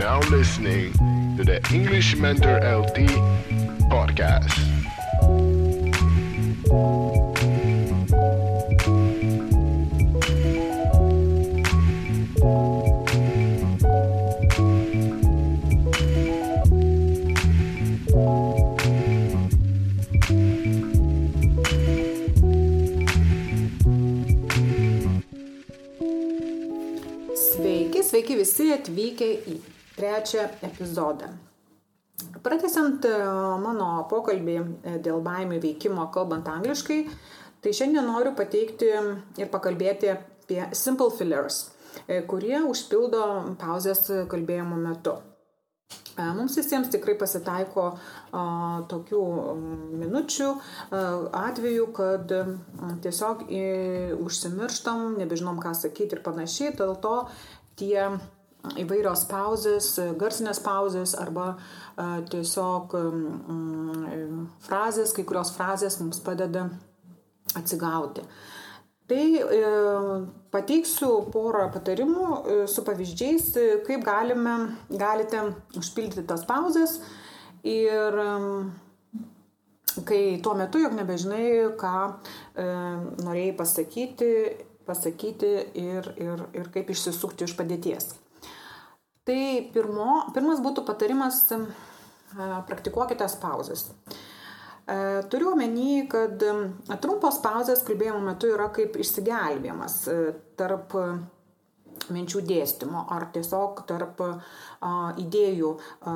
now listening to the English Mentor LT podcast. Sveiki, sveiki visi atvykę į trečią epizodą. Pratesiant e, mano pokalbį e, dėl baimių veikimo kalbant angliškai, tai šiandien noriu pateikti ir pakalbėti apie simple fillers, e, kurie užpildo pauzės kalbėjimo metu. Mums visiems tikrai pasitaiko a, tokių minučių, a, atvejų, kad a, tiesiog į, užsimirštam, nebežinom ką sakyti ir panašiai, dėl to tie įvairios pauzės, garsinės pauzės arba tiesiog frazės, kai kurios frazės mums padeda atsigauti. Tai e, pateiksiu porą patarimų e, su pavyzdžiais, e, kaip galime, galite užpildyti tas pauzes ir kai tuo metu, jog nebežinai, ką norėjai pasakyti, pasakyti ir, ir, ir kaip išsisukti iš padėties. Tai pirmo, pirmas būtų patarimas, e, praktikuokite pauzes. E, turiu omeny, kad trumpos pauzės kalbėjimo metu yra kaip išsigelbėjimas e, tarp minčių dėstymo ar tiesiog tarp a, idėjų a,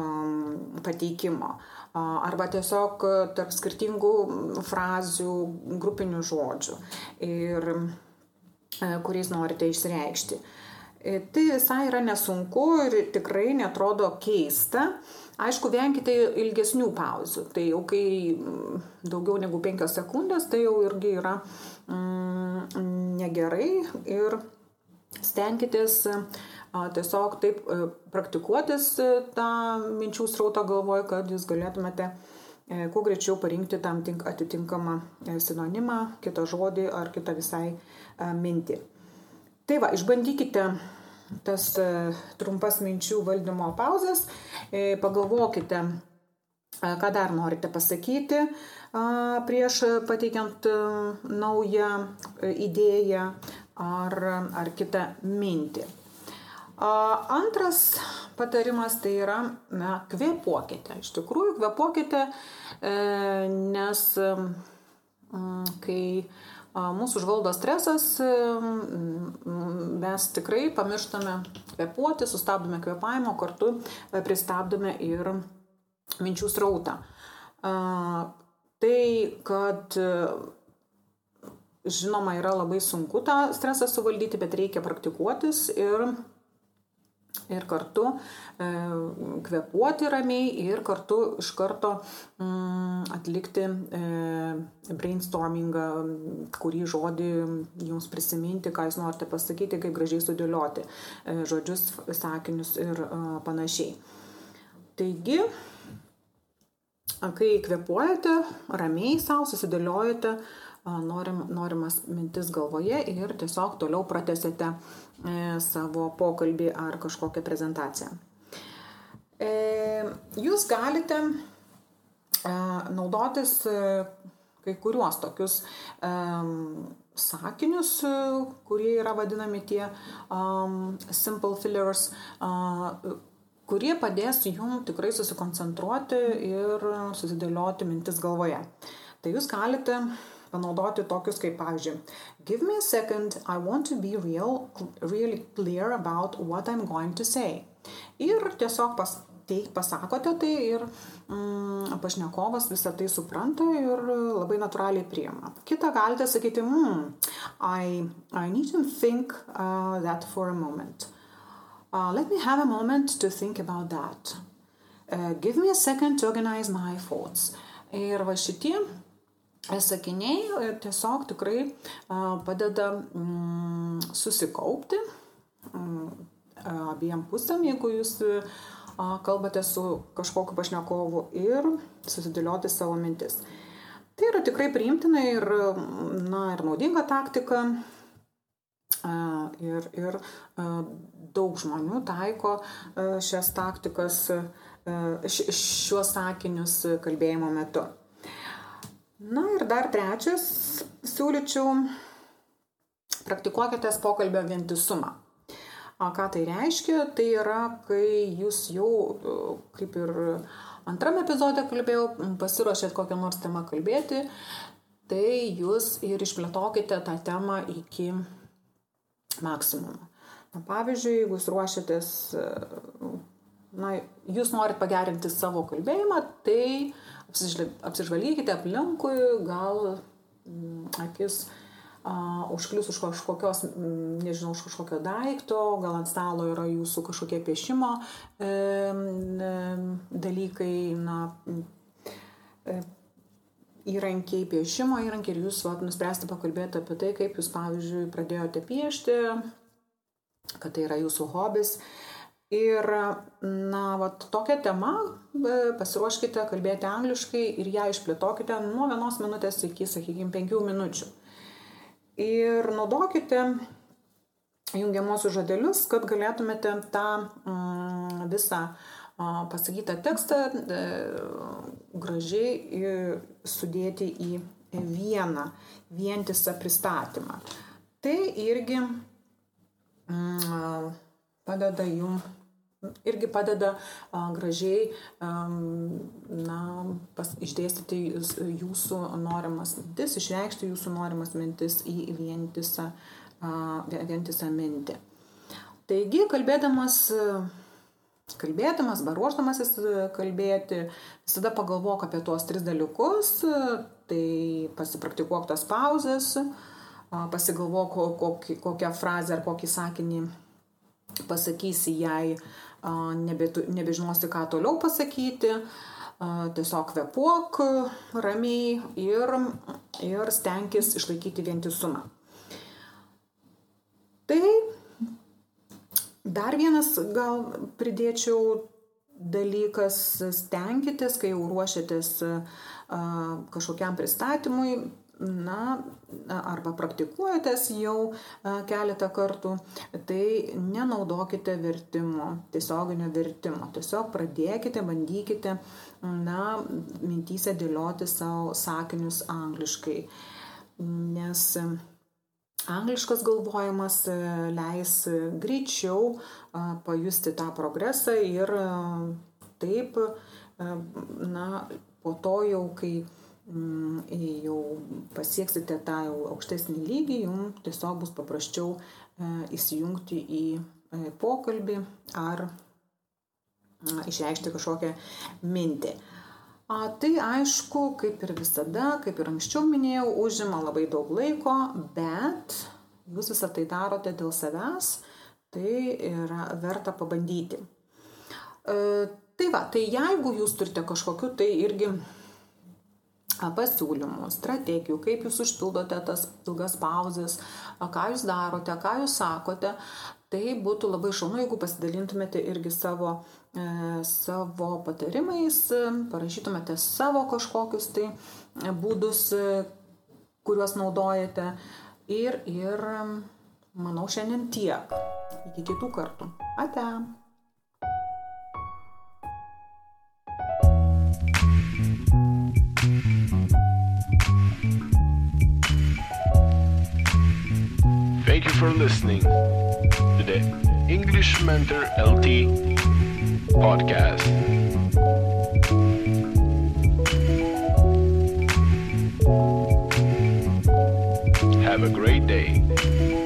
pateikimo a, arba tiesiog tarp skirtingų frazių, grupinių žodžių, ir, a, kuriais norite išreikšti. Tai visai yra nesunku ir tikrai netrodo keista, Aišku, venkite ilgesnių pauzių. Tai jau kai mm, daugiau negu 5 sekundės, tai jau irgi yra mm, negerai ir stenkitės tiesiog taip a, praktikuotis a, tą minčių srautą galvoje, kad jūs galėtumėte e, kuo greičiau parinkti tam tink, atitinkamą e, sinonimą, kitą žodį ar kitą visai mintį. Tai va, išbandykite tas e, trumpas minčių valdymo pauzes, e, pagalvokite, e, ką dar norite pasakyti prieš pateikiant naują idėją ar, ar kitą mintį. Antras patarimas tai yra, na, kvepuokite. Iš tikrųjų, kvepuokite, nes kai mūsų užvaldo stresas, mes tikrai pamirštame kvepuoti, sustabdome kvepavimo, kartu e, pristabdome ir minčių srautą. Tai, kad e, žinoma yra labai sunku tą stresą suvaldyti, bet reikia praktikuotis ir ir kartu e, kvepuoti ramiai ir kartu iš karto mm, atlikti e, brainstormingą, kurį žodį jums prisiminti, ką jūs norite pasakyti, kaip gražiai sudėlioti e, žodžius, sakinius ir e, panašiai. Taigi, kai kvepuojate, ramiai savo susidėliojate norim, norimas mintis galvoje ir tiesiog toliau pratesėte e, savo pokalbį ar kažkokią prezentaciją. E, jūs galite e, naudotis kai kuriuos tokius sakinius, kurie yra vadinami tie simple fillers, kurie padės jum tikrai susikoncentruoti ir susidėlioti mintis galvoje. Tai jūs galite panaudoti tokius kaip, pavyzdžiui, give me a second, I want to be real, really clear about what I'm going to say. Ir tiesiog pas, tai pasakote tai ir mm, pašnekovas visą tai supranta ir labai natūraliai priima. Kita galite sakyti, mm, I, I need to think uh, that for a moment. Uh, let me have a moment to think about that. Uh, give me a second to organize my thoughts. Ir va šitie sakiniai e, tiesiog tikrai padeda mm, susikaupti mm, abiem pusėm, jeigu jūs kalbate su kažkokiu pašnekovu ir susidėlioti savo mintis. Tai yra tikrai priimtina ir, na, ir naudinga taktika. Ir, ir daug žmonių taiko šias taktikas, šiuos sakinius kalbėjimo metu. Na ir dar trečias, siūlyčiau, praktikuokite pokalbio vientisumą. Ką tai reiškia? Tai yra, kai jūs jau, kaip ir antrame epizode kalbėjau, pasiruošėt kokią nors temą kalbėti, tai jūs ir išplėtokite tą temą iki maksimumo. Na, pavyzdžiui, jeigu jūs ruošiatės, na, jūs norit pagerinti savo kalbėjimą, tai apsižvalgykite aplinkui, gal m, akis uh, užklius už kažkokios, m, nežinau, už kažkokio daikto, gal ant stalo yra jūsų kažkokie piešimo e, e, dalykai, na, e, įrankiai, piešimo įrankiai ir jūs vat, nuspręsite pakalbėti apie tai, kaip jūs, pavyzdžiui, pradėjote piešti, kad tai yra jūsų hobis. Ir, na, vat, tokia tema, pasiruoškite kalbėti angliškai ir ją išplėtokite nuo vienos minutės iki, sakykime, penkių minučių. Ir naudokite jungiamosius žodelius, kad galėtumėte tą mm, visą pasakytą tekstą e, gražiai sudėti į vieną vientisą pristatymą. Tai irgi mm, padeda jum irgi padeda a, gražiai a, na, pas, išdėstyti jūsų norimas mintis, išreikšti jūsų norimas mintis į vientisą, a, vientisą mintį. Taigi, kalbėdamas kalbėdamas, baruoždamasis kalbėti, visada pagalvok apie tuos tris dalykus, tai pasipraktikuok tas pauzes, pasigalvok kokį, kokią frazę ar kokį sakinį pasakysi, jei nebetu, nebežinosi, ką toliau pasakyti, tiesiog kvepuok ramiai ir, ir stenkis išlaikyti vientisumą. Tai Dar vienas gal pridėčiau dalykas, stenkitės, kai jau ruošiatės kažkokiam pristatymui, na, arba praktikuojatės jau keletą kartų, tai nenaudokite vertimo, tiesioginio vertimo. Tiesiog pradėkite, bandykite, na, mintysę dėlioti savo sakinius angliškai. Nes Angliškas galvojimas e, leis greičiau pajusti tą progresą ir taip, na, po to jau, kai jau pasieksite tą jau aukštesnį lygį, jums tiesiog bus paprasčiau e, įsijungti į e, pokalbį ar išreikšti kažkokią mintį. A, tai aišku, kaip ir visada, kaip ir anksčiau minėjau, užima labai daug laiko, bet jūs visą tai darote dėl savęs, tai yra verta pabandyti. E, tai va, tai jeigu jūs turite kažkokiu, tai irgi pasiūlymų, strategijų, kaip jūs užpildote tas ilgas pauzes, ką jūs darote, ką jūs sakote, tai būtų labai šaunu, jeigu pasidalintumėte irgi savo, e, savo patarimais, parašytumėte savo kažkokius tai būdus, kuriuos naudojate. Ir, ir manau šiandien tiek. Iki kitų kartų. Ate. For listening to the English Mentor LT podcast. Have a great day.